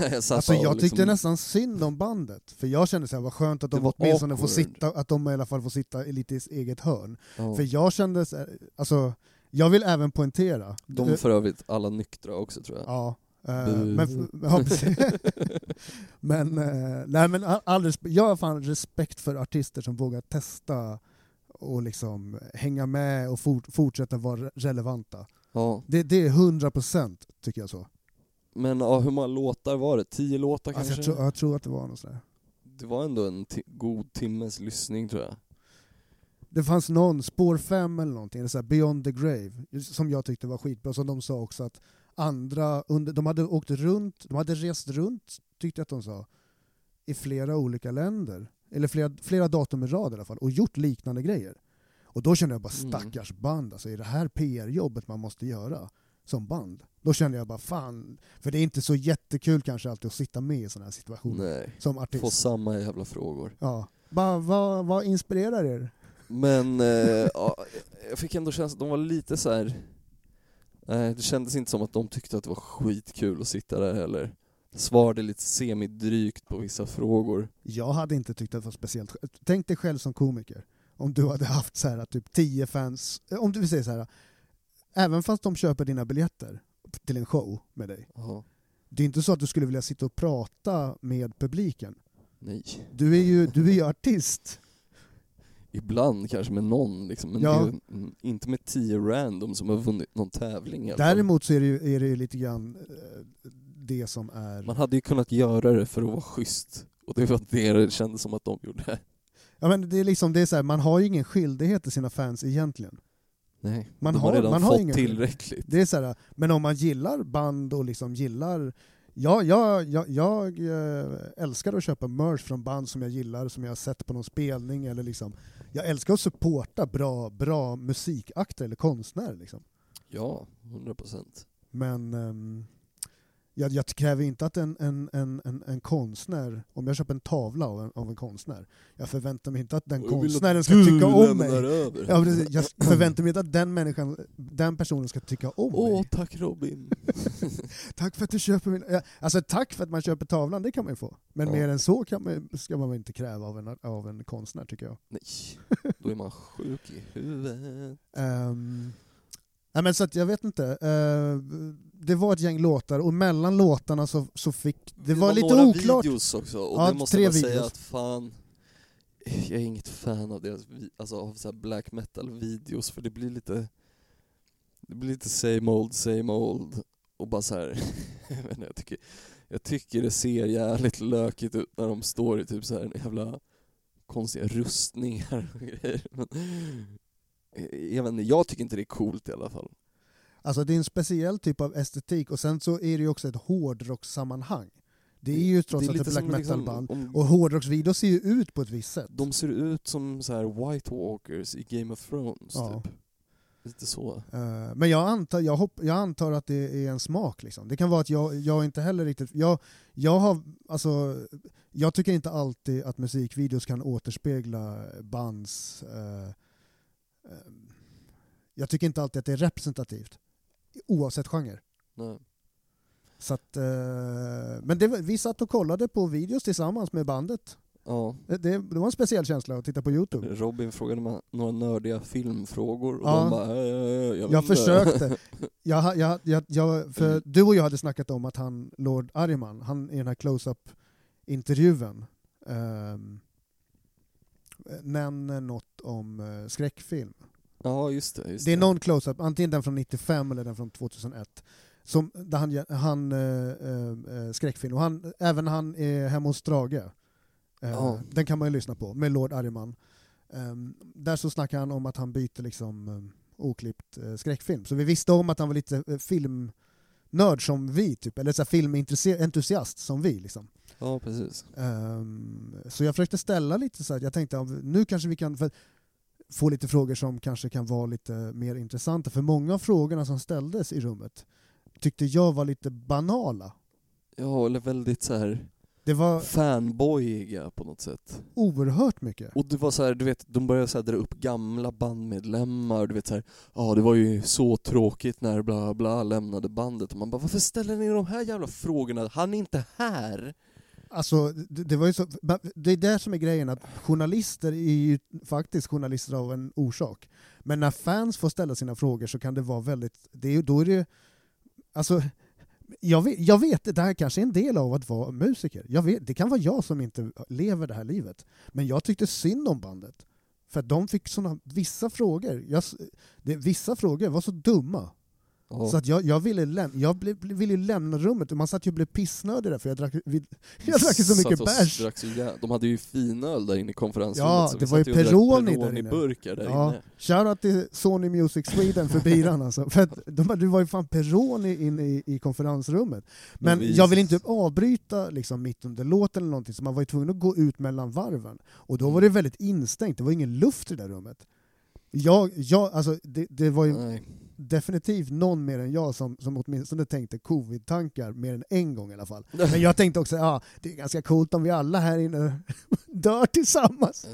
jag Alltså jag tyckte liksom- nästan synd om bandet, för jag kände så här, vad skönt att de var åtminstone får sitta, att de i alla fall får sitta i lite eget hörn. ja. För jag kände, så här, alltså, jag vill även poängtera, De för övrigt alla nyktra också tror jag. ja. Men, ja, men, eh, nej, men all, all respe- jag har fan respekt för artister som vågar testa och liksom hänga med och fort, fortsätta vara relevanta. Ja. Det, det är 100% tycker jag så. Men ja, hur många låtar var det? Tio låtar Alltså, kanske? jag, tror, jag tror att det var något sådär. Det var ändå en god timmes lyssning tror jag. Det fanns någon, spår 5 eller någonting, eller så här Beyond the Grave, som jag tyckte var skitbra, som de sa också att andra, under, de hade åkt runt, de hade rest runt, tyckte jag att de sa, i flera olika länder, eller flera, flera datum i rad i alla fall, och gjort liknande grejer. Och då kände jag bara Mm. stackars band, alltså är det här PR-jobbet man måste göra som band? Då kände jag bara fan, för det är inte så jättekul kanske alltid att sitta med i sådana här situationer Nej. som artist. Få samma jävla frågor. Ja. Bara, vad, vad inspirerar er? Men eh, ja, jag fick ändå känslan att de var lite så här. Nej, det kändes inte som att de tyckte att det var skitkul att sitta där heller. Svarade lite semidrygt på vissa frågor. Jag hade inte tyckt att det var speciellt Tänk dig själv som komiker, om du hade haft så här, typ 10 fans, om du vill säga så här, även fast de köper dina biljetter till en show med dig, Jaha. det är inte så att du skulle vilja sitta och prata med publiken. Nej. Du är ju, du är ju artist. Ibland kanske med någon liksom, men Ja. ju mm, inte med tio random som har vunnit någon tävling. Däremot så är det ju, är det ju lite grann eh, det som är... Man hade ju kunnat göra det för att vara schysst. Och det var det det kändes som att de gjorde. Ja, men det är liksom, det är så här, man har ju ingen skyldighet till sina fans egentligen. Nej, Man de har- har redan man har fått ingen- tillräckligt. Det är så här, men om man gillar band och liksom gillar... Ja, jag, jag, jag eh, älskar att köpa merch från band som jag gillar, som jag har sett på någon spelning. Eller liksom, jag älskar att supporta bra, bra musikakter eller konstnärer. Liksom. Ja, 100 procent. Men ehm, Jag, jag kräver inte att en, en, en, en, konstnär, om jag köper en tavla av en, av en konstnär, jag förväntar mig inte att den konstnären ska tycka om mig. över. Ja, precis. jag förväntar mig inte att den människan, den personen ska tycka om Åh, mig. tack Robin. Tack för att du köper min... Alltså tack för att man köper tavlan, det kan man ju få. Men Ja. mer än så kan man, ska man väl inte kräva av en, av en konstnär tycker jag. Nej, då är man sjuk i huvudet. Um, nej men så att jag vet inte. Eh, det var ett gäng låtar och mellan låtarna så, så fick... Det, var, lite några oklart. videos också, och Ja, det måste tre jag bara säga videos. att fan, jag är inget fan av deras, alltså av så black metal videos för det blir lite, det blir lite same old, same old och bara så här, jag, tycker, jag tycker det ser jävligt lökigt ut när de står i typ så här en jävla konstiga rustningar och grejer. Men, vet inte, jag tycker inte det är coolt i alla fall. Alltså det är en speciell typ av estetik och sen så är det ju också ett hårdrockssammanhang. Det är ju trots allt ett black liksom metal-band. om- Och hårdrocksvideos ser ju ut på ett visst sätt. De ser ut som så här White Walkers i Game of Thrones Ja. typ. Lite så. Eh, men jag antar, jag, hopp, jag antar att det är en smak liksom. Det kan vara att jag, jag inte heller riktigt... Jag, jag, har, alltså, jag tycker inte alltid att musikvideos kan återspegla bands... eh, eh, jag tycker inte alltid att det är representativt. Oavsett genre. Nej. Så att, eh, men det, vi satt och kollade på videos tillsammans med bandet. Ja. Det, det, det var en speciell känsla att titta på Youtube. Robin frågade några nördiga filmfrågor och Ja. de bara, äh, jag, Jag inte." försökte. Jag, jag, jag, jag, för du och jag hade snackat om att han, Lord Ariman, han i den här close-up intervjun um, nämner något om eh, skräckfilm. Ja just det. Just Det är någon close-up, antingen den från 95 eller den från 2001, som, där han, han eh, skräckfilm. Och han, även han är hemma hos Strage. Eh, Ja. Den kan man ju lyssna på, med Lord Ariman. Ehm, där så snackar han om att han byter liksom oklippt skräckfilm. Så vi visste om att han var lite eh, filmnörd som vi, typ. eller så filmentusiast som vi. Liksom. Ja precis. Ehm, så jag försökte ställa lite så här, jag tänkte om- nu kanske vi kan få lite frågor som kanske kan vara lite mer intressanta. För många av frågorna som ställdes i rummet tyckte jag var lite banala. Ja eller väldigt så här Det var fanboyiga på något sätt. oerhört mycket. Och det var så här, du vet, de började så här dra upp gamla bandmedlemmar, du vet så här, ja det var ju så tråkigt när bla bla lämnade bandet och man bara varför ställer ni de här jävla frågorna? Han är inte här! Alltså, det, det var ju så, det är det som är grejen, att journalister är ju faktiskt journalister av en orsak. Men när fans får ställa sina frågor så kan det vara väldigt, det är, då är det ju- alltså, jag vet, jag vet, det här kanske är en del av att vara musiker. Jag vet, det kan vara jag som inte lever det här livet. Men jag tyckte synd om bandet. För att de fick såna, vissa frågor, jag, det, vissa frågor var så dumma. Ja. Så att jag, jag, ville, läm- jag blev, ville ju lämna rummet, man satt ju och blev pissnödig där för jag drack, vi, jag drack så mycket Satt bärs. drack så jä- De hade ju finöl där inne i konferensrummet Ja, så det var ju Peroni där inne. burkar där Ja, inne. shoutout till Sony Music Sweden för biran alltså. För att de, det var ju fan Peroni inne i, i konferensrummet. Men vi- jag vill inte avbryta liksom mitt under låten eller någonting, så man var ju tvungen att gå ut mellan varven. Och då var det väldigt instängt, det var ingen luft i det där rummet. Jag, jag, alltså, det, det var ju Nej. Definitivt någon mer än jag som, som åtminstone tänkte covid-tankar mer än en gång i alla fall. Men jag tänkte också, ja, det är ganska coolt om vi alla här inne dör tillsammans.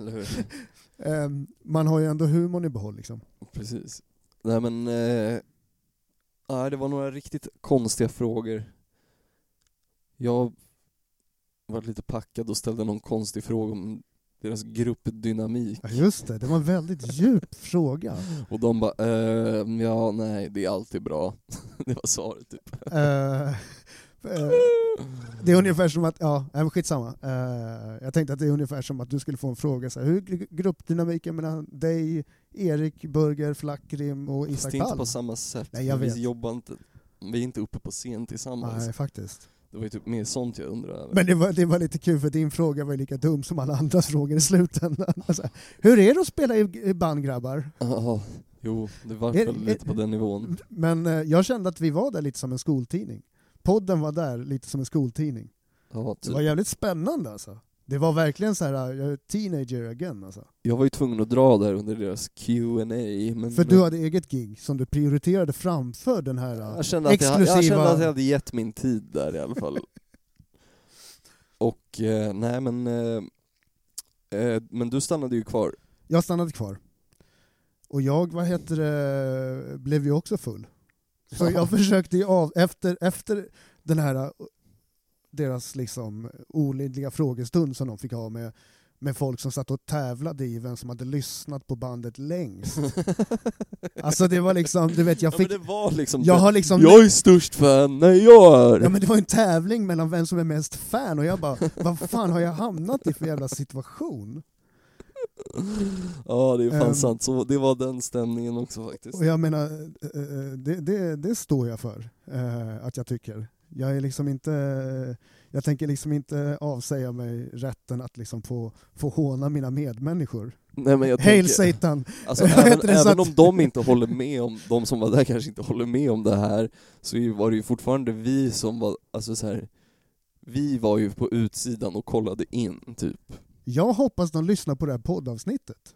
Ehm, man har ju ändå humorn i behåll liksom. Precis. Nej men, eh, nej, det var några riktigt konstiga frågor. Jag var lite packad och ställde någon konstig fråga om deras gruppdynamik. Ja, just det, det var en väldigt djup fråga. Och de bara, eh, ja nej det är alltid bra. det var svaret typ. Eh, eh, det är ungefär som att, ja, men skitsamma. Uh, jag tänkte att det är ungefär som att du skulle få en fråga så här, hur gruppdynamiken mellan dig, Erik, Burger, Flackrim och Fast Isak det är inte Palm? på samma sätt. Nej, jag vi vet. jobbar inte, vi är inte uppe på scen tillsammans. Nej, faktiskt. Det var ju typ mer sånt jag undrade. Men det var, det var lite kul för din fråga var ju lika dum som alla andras frågor i slutändan. Alltså, hur är det att spela i, band grabbar? Ja, jo, det var väl lite på den nivån. Men eh, jag kände att vi var där lite som en skoltidning. Podden var där lite som en skoltidning. Ja, Det typ. var jävligt spännande alltså. Det var verkligen så här, jag är teenager again alltså. Jag var ju tvungen att dra där under deras Q&A men För du hade eget gig som du prioriterade framför den här jag kände, att jag, jag exklusiva... kände att jag hade gett min tid där i alla fall. Och eh, nej men, eh, eh, men du stannade ju kvar. Jag stannade kvar. Och jag, vad heter det, blev ju också full. Så jag försökte ju av, efter, efter den här deras liksom olidliga frågestund som de fick ha med, med folk som satt och tävlade i vem som hade lyssnat på bandet längst. Alltså det var liksom, du vet jag Ja, fick... men det var liksom, Jag har liksom... jag är störst fan, nej jag är! Ja men det var en tävling mellan vem som är mest fan och jag bara, vad fan har jag hamnat i för jävla situation? Ja det är fan Ehm. sant, så det var den stämningen också faktiskt. Och jag menar, eh, eh, det, det, det står jag för, eh, att jag tycker. Jag är liksom inte, jag tänker liksom inte avsäga mig rätten att liksom få, få håna mina medmänniskor. Nej, men jag Hail tänker, Satan! alltså, även, även om de inte håller med om, de som var där kanske inte håller med om det här, så var det ju fortfarande vi som var, alltså så här. vi var ju på utsidan och kollade in typ. Jag hoppas de lyssnar på det här poddavsnittet.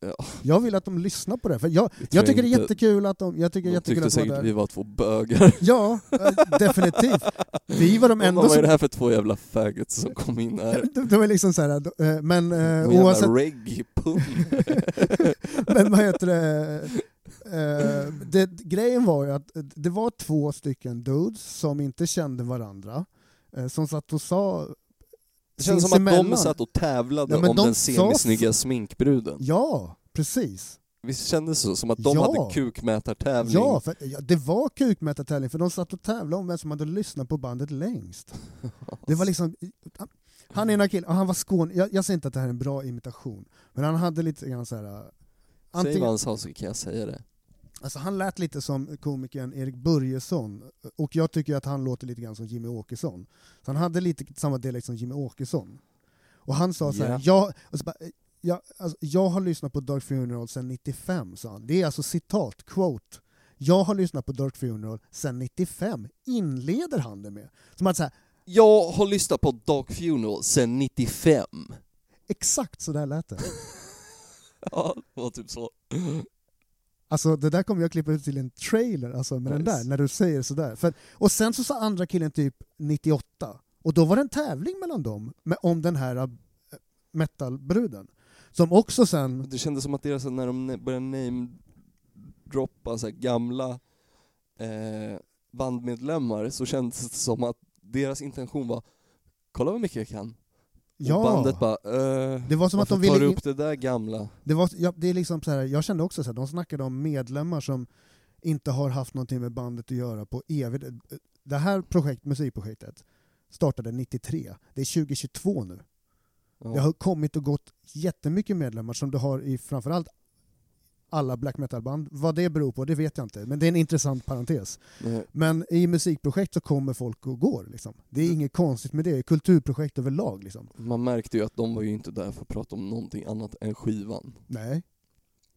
Ja. Jag vill att de lyssnar på det, för jag, jag tycker det är jättekul att de, jag tycker är De jättekul tyckte att säkert där. vi var två bögar. Ja, eh, definitivt. Vi var de enda vad är som... det här för två jävla faggots som kom in här? Det, det var liksom så här, eh, men eh, Någon oavsett... reggae-pung. Men vad heter det? Det? Grejen var ju att det var två stycken dudes som inte kände varandra, som satt och sa Det känns som att de satt och tävlade Ja, om de den sa- semisnygga sminkbruden. Ja, precis. Visst kändes det så? Som att de Ja. hade kukmätartävling? Ja, för, ja, det var kukmätartävling för de satt och tävlade om vem som hade lyssnat på bandet längst. Det var liksom... Han är en kille, han var skån. Jag, jag säger inte att det här är en bra imitation, men han hade lite grann så här. Säg Antingen, vad han sa så kan jag säga det. Alltså han lät lite som komikern Erik Börjesson, och jag tycker att han låter lite grann som Jimmy Åkesson. Så han hade lite samma dialekt som Jimmy Åkesson. Och han sa så här, Ja. jag, och så bara, jag, alltså, jag har lyssnat på Dark Funeral sedan 95, sa han. Det är alltså citat, quote. Jag har lyssnat på Dark Funeral sedan 95, inleder han det med. Som att så här, Jag har lyssnat på Dark Funeral sedan 95. exakt så där lät det. Ja, det var typ så. Alltså det där kommer jag klippa ut till en trailer, alltså med den Nice. där, när du säger sådär. För, och sen så sa andra killen typ 98, och då var det en tävling mellan dem med, om den här äh, metalbruden. Som också sen, Det kändes som att deras, när de började namedroppa så gamla eh, bandmedlemmar så kändes det som att deras intention var Kolla vad mycket jag kan. Ja, Och bandet bara eh, det var som att de tar ville... du In, upp det där gamla? det var, ja, det är liksom så här, jag kände också så här, de snackade om medlemmar som inte har haft någonting med bandet att göra på evigt. Det här projekt, musikprojektet startade 93, det är 2022 nu. Ja. Det har kommit och gått jättemycket medlemmar som du har i framförallt alla black metal-band. Vad det beror på, det vet jag inte, men det är en intressant parentes. Nej. Men i musikprojekt så kommer folk och går. Liksom. Det är inget konstigt med det, kulturprojekt överlag. Liksom. Man märkte ju att de var ju inte där för att prata om någonting annat än skivan. Nej,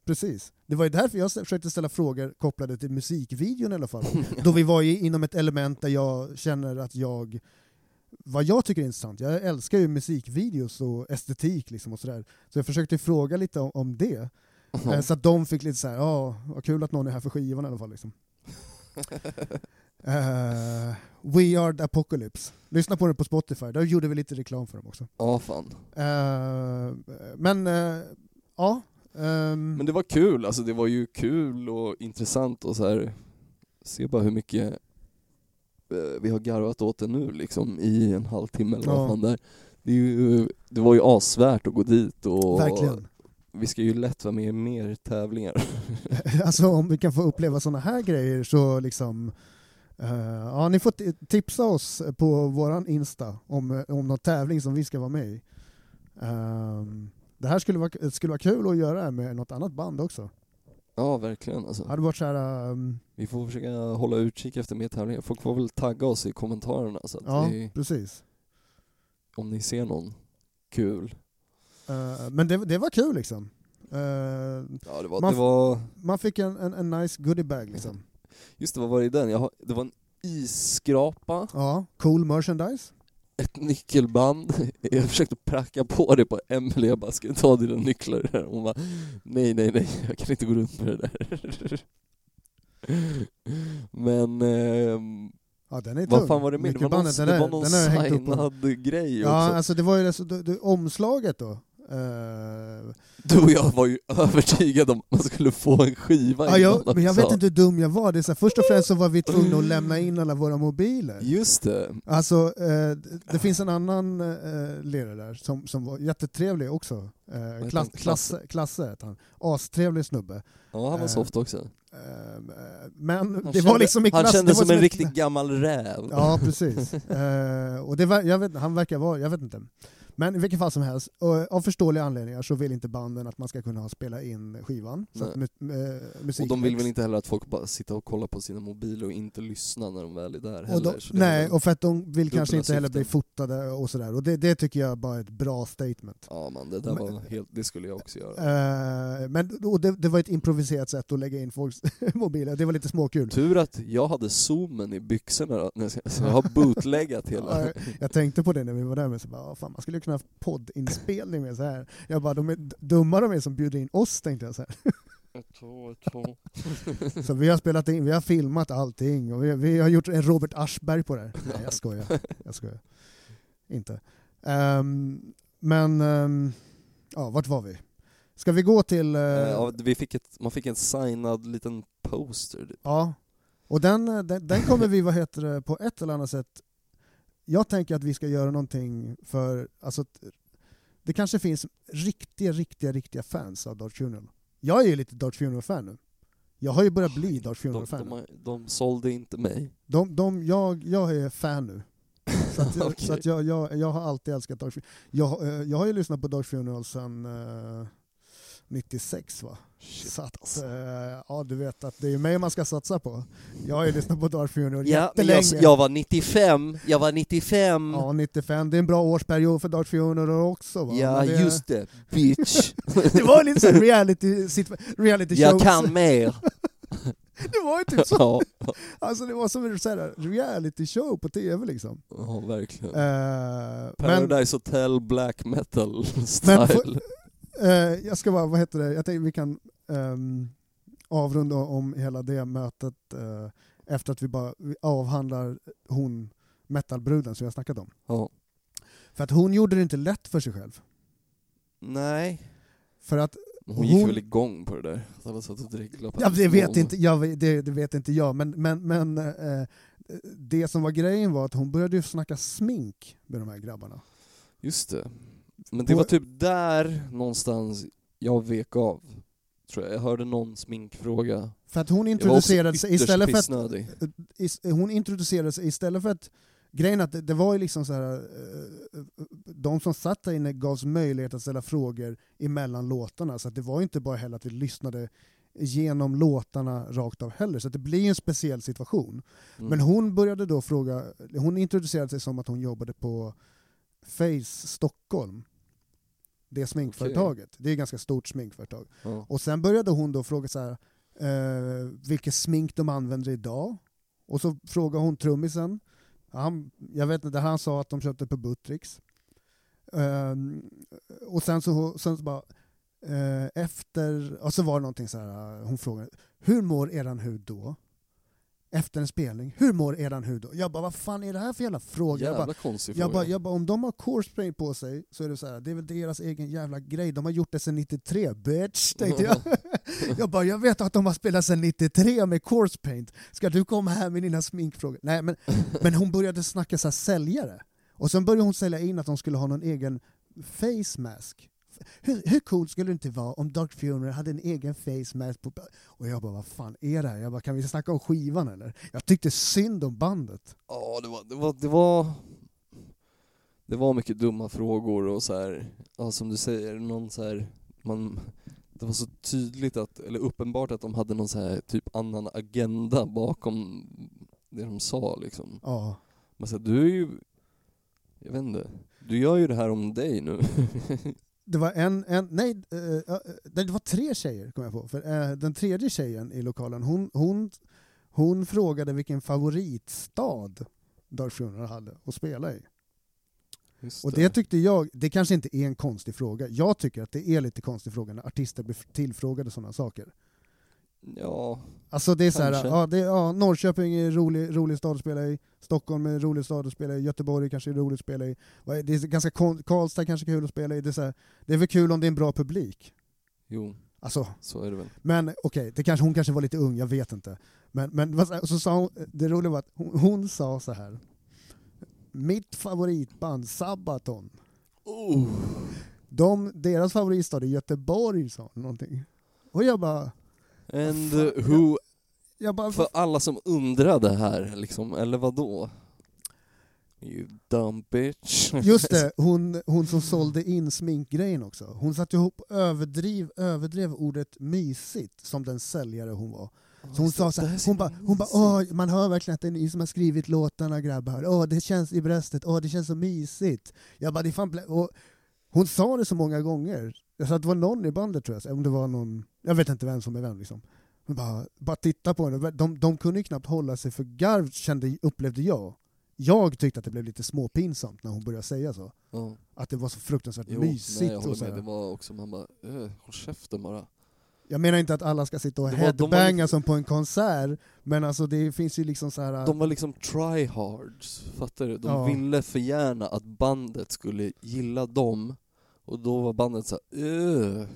precis. Det var ju därför jag försökte ställa frågor kopplade till musikvideon i alla fall. Då vi var i, inom ett element där jag känner att jag vad jag tycker är intressant, jag älskar ju musikvideos och estetik liksom och sådär. Så jag försökte fråga lite om, om det. Eh, Så att de fick lite såhär, ja, vad kul att någon är här för skivan i alla fall. Liksom. Eh, We Are The Apocalypse. Lyssna på den på Spotify, där gjorde vi lite reklam för dem också. Ja fan. Eh, men, eh, ja. ehm, Men det var kul, alltså det var ju kul och intressant och så här. se bara hur mycket vi har garvat åt det nu liksom i en halvtimme eller Ja. vad fan där. Det, ju, det var ju asvärt att gå dit och Verkligen. Vi ska ju lätt vara med i mer tävlingar. alltså om vi kan få uppleva sådana här grejer så liksom eh, ja, ni får tipsa oss på våran Insta om, om någon tävling som vi ska vara med i. Ehm, det här skulle vara, skulle vara kul att göra med något annat band också. Ja verkligen alltså. Hade varit så här, ehm, Vi får försöka hålla utkik efter mer tävlingar. Folk får väl tagga oss i kommentarerna så att ja vi, precis. om ni ser någon kul. Eh, men det, det var kul liksom. Eh, Ja det var, Man det var man fick en, en, en nice goodiebag liksom. just det, vad var det i den? Jag det var en isskrapa, Ja, cool merchandise. ett nyckelband. Jag försökte pracka på det på Emily, jag bara, ska jag ta dina nycklar? Hon bara, nej, nej, nej, jag kan inte gå runt med det där. Men, ehm, Ja, den är vad fan var det mer? Det var någon, den det är- var någon den är signad grej Ja, också. alltså det var ju det, så, det, det, omslaget då. Eh, Du och jag var ju övertygade om att man skulle få en skiva ja, jag, men jag vet inte hur dum jag var. Det är så här, först och främst så var vi tvungna att lämna in alla våra mobiler. Just det. Alltså, eh, det finns en annan eh, lirare där som, som var jättetrevlig också. Heter klass, han? klasse, han. Astrevlig snubbe. Ja, han var soft också. Eh, men Han det kände, var liksom i han klass, kände det var som en ett- riktig gammal räv. Ja, precis. Och det var, jag vet, han verkar vara, jag vet inte. Men i vilket fall som helst, och av förståeliga anledningar så vill inte banden att man ska kunna ha spela in skivan. Så mu, eh, musik Och de vill väl inte heller att folk bara sitter och kollar på sina mobiler och inte lyssnar när de väl är där och heller. de, är Nej, och för att de vill kanske inte heller bli fotade och sådär. Och det, det tycker jag bara är ett bra statement. Ja man, det där Men- var helt, det skulle jag också göra. Eh, men och det, det var ett improviserat sätt att lägga in folks mobiler, det var lite småkul. Tur att jag hade zoomen i byxorna då, så jag har bootleggat hela. Ja, Jag tänkte på det när vi var där, men så bara, "Ah, fan, man skulle ju kunna ha poddinspelning med så här. Jag bara, de är dumma de är som bjuder in oss, tänkte jag så här. Så vi har spelat in, vi har filmat allting och vi, vi har gjort en Robert Aschberg på det här. Nej, jag skojar. Jag skojar. Inte. Ehm, men, um, ja, vart var vi? Ska vi gå till... eh, Ja, vi fick ett, man fick en signad liten poster. typ. Ja, och den, eh, den, den kommer vi, vad heter det, på ett eller annat sätt... Jag tänker att vi ska göra någonting för, alltså, det kanske finns riktiga, riktiga, riktiga fans av Darth Funeral. Jag är ju lite Darth Funeral-fan nu. Jag har ju börjat bli De, Funeral-fan. de, har- de sålde inte mig. De, de, jag, jag är fan nu. Så, att, jag, Okej. så att jag, jag, jag har alltid älskat Darth Funeral. Jag, eh, jag har ju lyssnat på Darth Funeral sedan eh, 96 va? Shit. Så att, eh, ja du vet att det är mig man ska satsa på. Jag har ju lyssnat på Darth Funeral Ja, men jag, jättelänge. jag var 95, jag var 95. Ja, 95, det är en bra årsperiod för Darth Funeral också va? Ja, Men det, just det, bitch. Det var lite såhär reality, reality jag shows. kan mer. Det var ju typ så. Alltså det var som en reality show på tv liksom. ja, verkligen. Men, Paradise Hotel Black Metal Men style. för- Eh, jag ska bara, vad heter det, jag tänkte vi kan ehm, avrunda om hela det mötet eh, efter att vi bara vi avhandlar hon metalbruden som jag snackat om. Ja. För att hon gjorde det inte lätt för sig själv. Nej, För att, hon gick Hon- väl igång på det där. Att alla satt och dreglade ja, det, vet inte, jag, det, det vet inte jag, men, men, men eh, det som var grejen var att hon började ju snacka smink med de här grabbarna. Just det. Men det var typ där någonstans jag vek av. Tror jag. jag hörde någon sminkfråga. För att hon Jag var också introducerade sig ytterst istället för att pissnödig. is- hon introducerade sig istället för att Grejen att det, det var ju liksom så här, eh, de som satt där inne gavs möjlighet att ställa frågor emellan låtarna, så att det var inte bara heller att vi lyssnade genom låtarna rakt av heller, så det blir en speciell situation. Mm. Men hon började då fråga, hon introducerade sig som att hon jobbade på Face Stockholm, det sminkföretaget. Det är ett ganska stort sminkföretag. ja. Och sen började hon då fråga så här, eh, vilket smink de använder idag. Och så frågade hon trummisen, han, jag vet inte, han sa att de köpte på Buttricks. Ehm, och sen så, sen så bara, eh, efter, och så var det någonting så här, hon frågade, hur mår eran hud då? Efter en spelning, hur mår eran hud då? Jag bara, vad fan är det här för jävla fråga? Jag bara, Jävla konstig jag fråga. bara, jag bara, om de har core spray på sig så är det så här, det är väl deras egen jävla grej. De har gjort det sedan 93, bitch, tänkte jag. jag bara, jag vet att de har spelat sedan 93 med corpse paint. Ska du komma här med dina sminkfrågor? Nej, men, men hon började snacka så här säljare. Och sen började hon sälja in att de skulle ha någon egen face mask. Hur, hur coolt skulle det inte vara om Dark Funeral hade en egen face mask? På, och jag bara, vad fan är det här? Jag bara, kan vi snacka om skivan eller? Jag tyckte synd om bandet. Ja, det var, det var, det var... Det var mycket dumma frågor och så här, ja, som du säger, någon så här, man, det var så tydligt att, eller uppenbart att de hade någon så här typ annan agenda bakom det de sa liksom. Ja. Men så här, du är ju, jag vet inte, du gör ju det här om dig nu. Det var en, en nej, eh, eh, det var tre tjejer kom jag på. För, eh, den tredje tjejen i lokalen, hon, hon, hon frågade vilken favoritstad Darth Funeral hade att spela i. Just Och det tyckte jag, det kanske inte är en konstig fråga. Jag tycker att det är lite konstig fråga när artister blir tillfrågade sådana saker. Ja, Alltså det är så här, Kanske. ja, det, ja, Norrköping är rolig, rolig stad att spela i, Stockholm är en rolig stad att spela i, Göteborg kanske är roligt att spela i, Vad är- det är ganska kon- Karlstad kanske är kul att spela i, det är, så här, det är väl kul om det är en bra publik. jo, Alltså, så är det väl. men okej, det kanske, hon kanske var lite ung, jag vet inte. Men, men vad- så sa hon, det roliga var att hon, hon sa så här. Mitt favoritband Sabaton, Oh. de, deras favoritstad är Göteborg, sa hon någonting. Och jag bara, And fan, who, jag bara för alla som undrade här liksom, eller vad då? You dumb bitch. Just det, hon, hon som sålde in sminkgrejen också. Hon satte ihop överdriv, överdrev ordet mysigt som den säljare hon var. Så hon sa så här, hon bara, hon bara man hör verkligen att det är ni som har skrivit låtarna grabbar. Åh, det känns i bröstet, åh, det känns så mysigt. Jag bara, det fan blä-" och hon sa det så många gånger. Jag sa att det var någon i bandet tror jag, om det var någon, jag vet inte vem som är vem liksom. Men bara, bara titta på henne, de, de kunde ju knappt hålla sig för garv, kände, upplevde jag. Jag tyckte att det blev lite småpinsamt när hon började säga så. Ja. Att det var så fruktansvärt Jo, mysigt. nej, jag och håller så med. Det var också, man bara, äh, håll käften bara. Jag menar inte att alla ska sitta och var- headbanga lite- som som på en konsert, men alltså det finns ju liksom så här... De var liksom tryhards, fattar du? De Ja. ville för gärna att bandet skulle gilla dem, och då var bandet så här, "Ugh,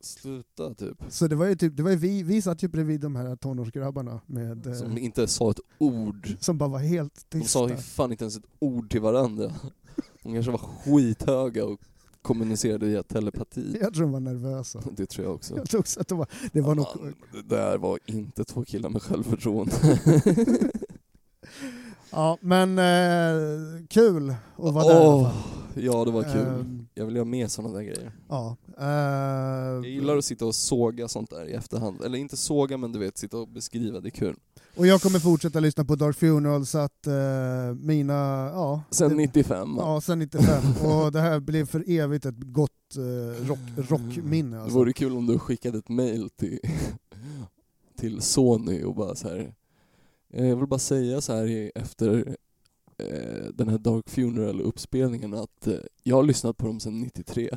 sluta typ. Så det var ju typ, det var ju vi, vi satt ju bredvid de här tonårsgrabbarna med, eh, Som som, inte sa ett ord. bara var helt De tysta. sa ju fan inte ens ett ord till varandra. De kanske var skithöga och kommunicerade via telepati. Jag tror de var nervösa. Det tror jag också. Jag tror också att det var, det var nog... Fan, det där var inte två killar med självförtroende. Ja, men eh, kul att vara där i alla fall. Ja det var kul. Ehm, Jag vill göra mer sådana där grejer. ja. eh, Jag gillar att sitta och såga sånt där i efterhand. Eller inte såga men du vet, sitta och beskriva, det är kul. och jag kommer fortsätta lyssna på Dark Funeral så att eh, mina, ja... Sen det, 95. Ja, sen 95. och det här blev för evigt ett gott eh, rock, rockminne. Det Alltså. vore kul om du skickade ett mail till, till Sony och bara så här. "Eh, Jag vill bara säga så här efter den här Dark Funeral-uppspelningen att eh, jag har lyssnat på dem sedan 93.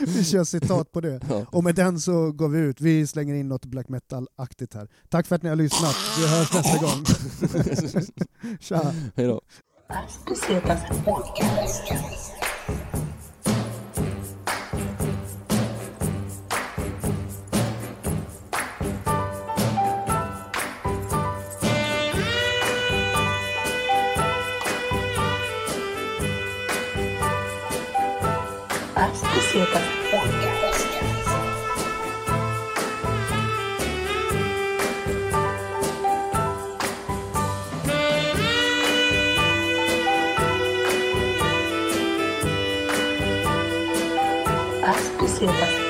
Vi kör citat på det. ja. Och med den så går vi ut. Vi slänger in något black metal-aktigt här. Tack för att ni har lyssnat. Vi hörs nästa gång. Tja! Hej då. Bucetas Podcast. Bucetas Podcast. Bucetas